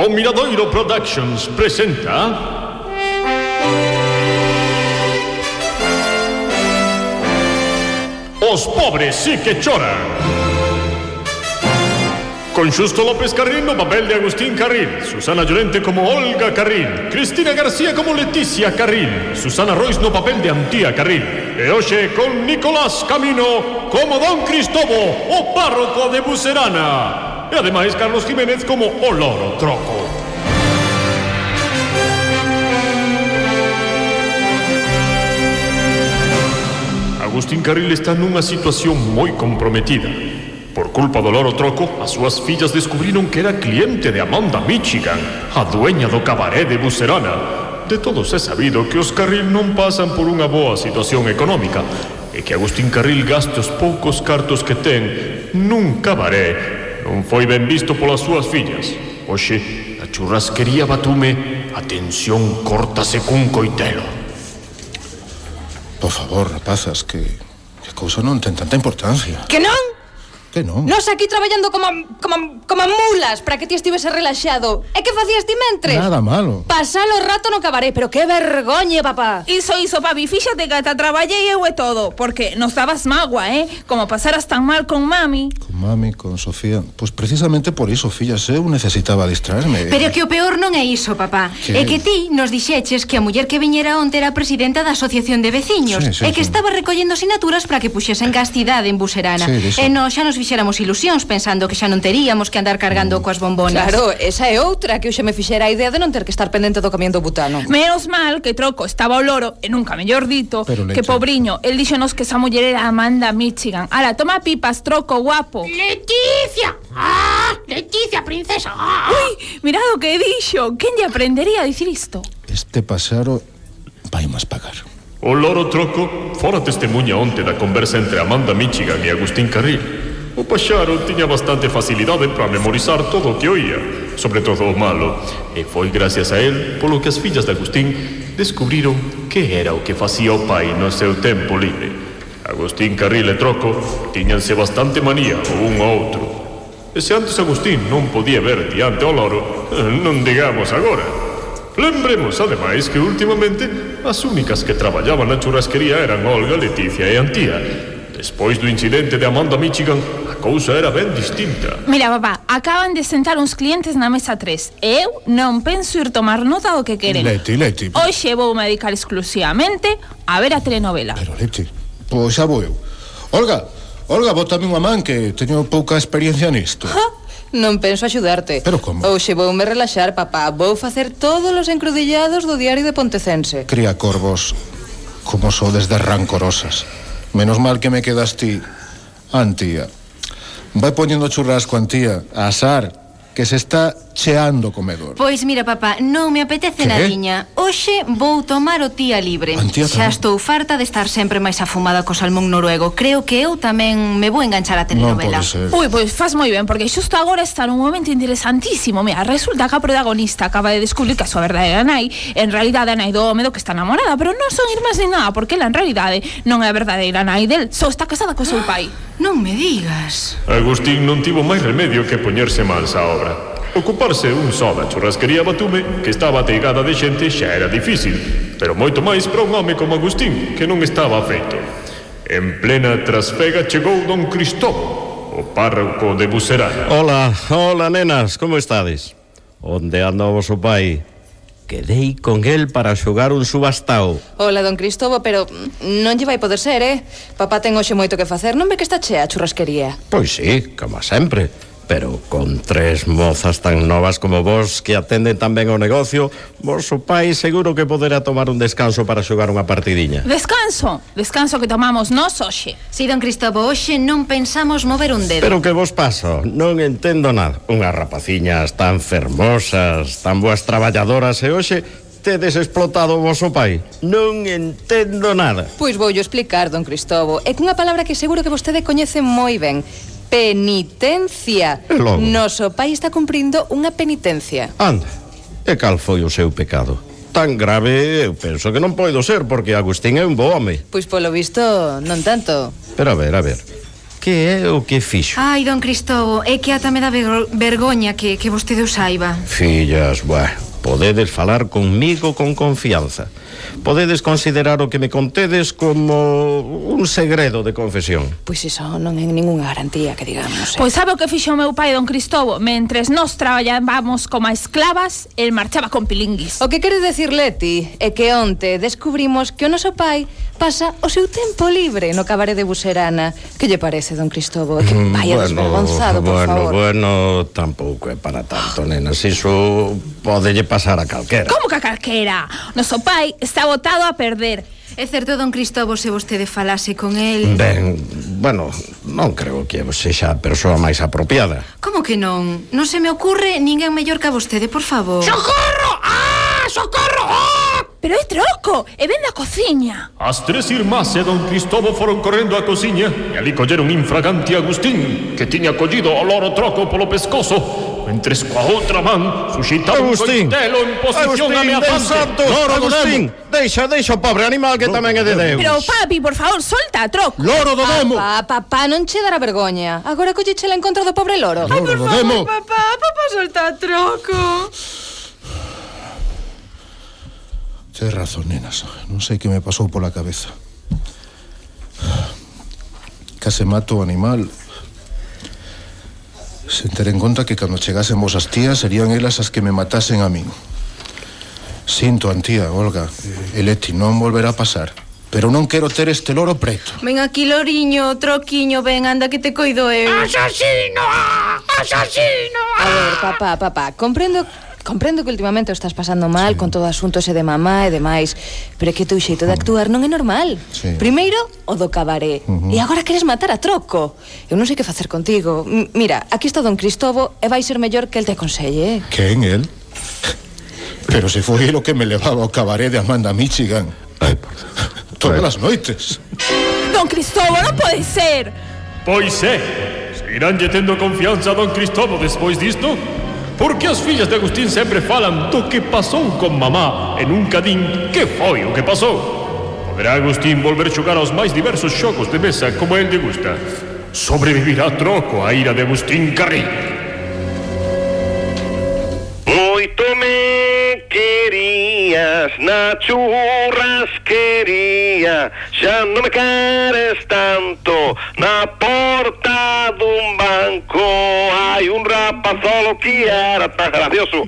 O Miradoiro Productions presenta. Os pobres sí que choran. Con Justo López Carril no papel de Agustín Carril, Susana Llorente como Olga Carril, Cristina García como Leticia Carril, Susana Royce no papel de Antía Carril, e hoxe con Nicolás Camino como Don Cristobo o párroco de Bucerana. E ademais Carlos Jiménez como o loro troco. Agustín Carril está nunha situación moi comprometida. Por culpa do loro troco, as súas fillas descubriron que era cliente de Amanda Michigan, a dueña do cabaré de Bucerana. De todos é sabido que os Carril non pasan por unha boa situación económica e que Agustín Carril gaste os poucos cartos que ten nun cabaré non foi ben visto polas súas fillas. Oxe, a churrasquería Batume a tensión córtase cun coitelo. Por favor, rapazas, que, que cousa non ten tanta importancia. Que non? que non. Nos aquí traballando como, como, como mulas para que ti estivese relaxado. E que facías ti mentres? Nada malo. Pasalo o rato no cabaré, pero que vergoñe, papá. Iso, iso, papi, fíxate que ata traballei eu e todo, porque nos dabas magua, eh? Como pasaras tan mal con mami. Con mami, con Sofía. Pois pues precisamente por iso, fillas, eu necesitaba distraerme. Pero que o peor non é iso, papá. Que... É que ti nos dixeches que a muller que viñera onte era presidenta da Asociación de Veciños sí, sí, e que sí. estaba recollendo sinaturas para que puxesen castidade en Buserana. Sí, e no, xa nos fixéramos ilusións pensando que xa non teríamos que andar cargando mm. coas bombonas. Claro, esa é outra que eu xa me fixera a idea de non ter que estar pendente do camión do butano. Menos mal que Troco estaba o loro e nunca mellor dito Pero que leche. pobriño, el díxonos que esa muller era Amanda Michigan. Ala, toma pipas, Troco, guapo. Leticia! ¡Ah! Leticia, princesa! ¡Ah! Uy, mirad o que dixo. Quen lle aprendería a dicir isto? Este pasaro vai máis pagar. O loro troco fora testemunha onte da conversa entre Amanda Michigan e Agustín Carril O paxaro tiña bastante facilidade para memorizar todo o que oía, sobre todo o malo, e foi gracias a él polo que as fillas de Agustín descubriron que era o que facía o pai no seu tempo libre. Agustín Carril e Troco tiñanse bastante manía o un ao outro. E se antes Agustín non podía ver diante ao loro, non digamos agora. Lembremos, ademais, que últimamente as únicas que traballaban na churrasquería eran Olga, Leticia e Antía, Despois do incidente de Amanda Michigan, cousa era ben distinta. Mira, papá, acaban de sentar uns clientes na mesa 3 e eu non penso ir tomar nota do que queren. Leti, Leti. Hoxe vou medicar dedicar exclusivamente a ver a telenovela. Pero, Leti, pois xa vou eu. Olga, Olga, bótame unha man que teño pouca experiencia nisto. Ah, Non penso axudarte. Pero como? Hoxe voume relaxar, papá. Vou facer todos os encrudillados do diario de Pontecense. Cría corvos, como sodes de rancorosas. Menos mal que me quedas ti, Antía. Va poniendo churrasco churras cuantía. Azar, que se está cheando o comedor. Pois mira, papá, non me apetece que? nadiña. Hoxe vou tomar o tía libre. Antía Xa estou farta de estar sempre máis afumada co salmón noruego. Creo que eu tamén me vou enganchar a telenovela. No Ui, pois faz moi ben, porque xusto agora está nun momento interesantísimo. Mira, resulta que a protagonista acaba de descubrir que a súa verdadeira nai, en realidad a nai do home do que está namorada, pero non son irmás ni nada, porque ela en realidade non é a verdadeira nai del, só está casada co seu pai. Non me digas. Agustín non tivo máis remedio que poñerse mans á obra. Ocuparse un só da churrasquería Batume, que estaba ateigada de xente, xa era difícil, pero moito máis para un home como Agustín, que non estaba feito. En plena trasfega chegou don Cristóbal, o párroco de Bucerana. Hola, hola nenas, como estades? Onde anda o vosso pai? Quedei con el para xogar un subastao. Hola, don Cristobo, pero non lle vai poder ser, eh? Papá ten hoxe moito que facer, non ve que está chea a churrasquería? Pois sí, como sempre pero con tres mozas tan novas como vos que atenden tan ben o negocio, vos o pai seguro que poderá tomar un descanso para xogar unha partidiña. Descanso, descanso que tomamos nos hoxe. Si, don Cristobo, hoxe non pensamos mover un dedo. Pero que vos paso, non entendo nada. Unhas rapaciñas tan fermosas, tan boas traballadoras e hoxe tedes explotado o vosso pai. Non entendo nada. Pois vou explicar, don Cristobo. É cunha palabra que seguro que vostede coñece moi ben penitencia. E logo? Noso pai está cumprindo unha penitencia. Anda, e cal foi o seu pecado? tan grave eu penso que non poido ser porque Agustín é un bo home. Pois polo visto non tanto. Pero a ver, a ver. Que é o que fixo? Ai, don Cristobo, é que ata me dá vergoña que, que vostede o saiba. Fillas, buah, Podedes falar conmigo con confianza. Podedes considerar o que me contedes como un segredo de confesión. Pois iso non é ningunha garantía que digamos. Eh? Pois sabe o que fixo o meu pai don Cristobo? Mentres nós traballábamos como esclavas, el marchaba con pilinguis. O que queres decir, Leti, é que onte descubrimos que o noso pai pasa o seu tempo libre no cabaret de Buserana. Que lle parece, don Cristobo? Que mm, vaya bueno, desvergonzado, por bueno, favor. Bueno, bueno, tampouco é para tanto, nenas. Iso podelle pasar a calquera. Como que a calquera? Noso pai está botado a perder. É certo, don Cristobo, se vostede falase con el... Ben, bueno, non creo que sexa a persoa máis apropiada. Como que non? Non se me ocurre ninguén mellor que a vostede, por favor. Socorro! Ah, socorro! Ah! Pero é troco, e ven da cociña As tres irmás e don Cristobo foron correndo á cociña E ali colleron infragante Agustín Que tiña collido o loro troco polo pescozo entres coa outra man, suxita un coitelo en posición Agustín, ameazante. Loro do Agustín, deixa, deixa o pobre animal que tamén é de Deus. Pero papi, por favor, solta a troco. Loro do Demo. Papá, papá, non che dará vergoña. Agora colleche la encontro do pobre loro. Ai, por favor, papá, papá, solta a troco. Tens razón, nenas. Non sei que me pasou pola cabeza. Case mato o animal Sen ter en conta que cando chegasen vos as tías serían elas as que me matasen a min. Sinto, antía, Olga, e Leti, non volverá a pasar. Pero non quero ter este loro preto. Ven aquí, loriño, troquiño, ven, anda que te coido eu. ¡Asesino! ¡Ah! ¡Asesino! A ver, papá, papá, comprendo comprendo que últimamente o estás pasando mal sí. con todo o asunto ese de mamá e demais, pero é que o teu xeito de actuar non é normal. Sí. Primeiro, o do cabaré. Uh -huh. E agora queres matar a troco. Eu non sei que facer contigo. M mira, aquí está Don Cristobo e vai ser mellor que el te aconselle. Eh. Quen, el? Pero se foi o que me levaba ao cabaré de Amanda Michigan. Ay, por... Todas as noites. Don Cristobo, non pode ser. Pois é. Seguirán lle tendo confianza a Don Cristobo despois disto? Porque as fillas de Agustín sempre falan do que pasou con mamá e nunca din que foi o que pasou. Poderá Agustín volver xogar aos máis diversos xogos de mesa como el de gusta. Sobrevivirá troco a ira de Agustín Carrillo. Moito me querías, Nachurras quería, ya no me quieres tanto, na porta de un banco. Hay un rapaz solo que era tan gracioso.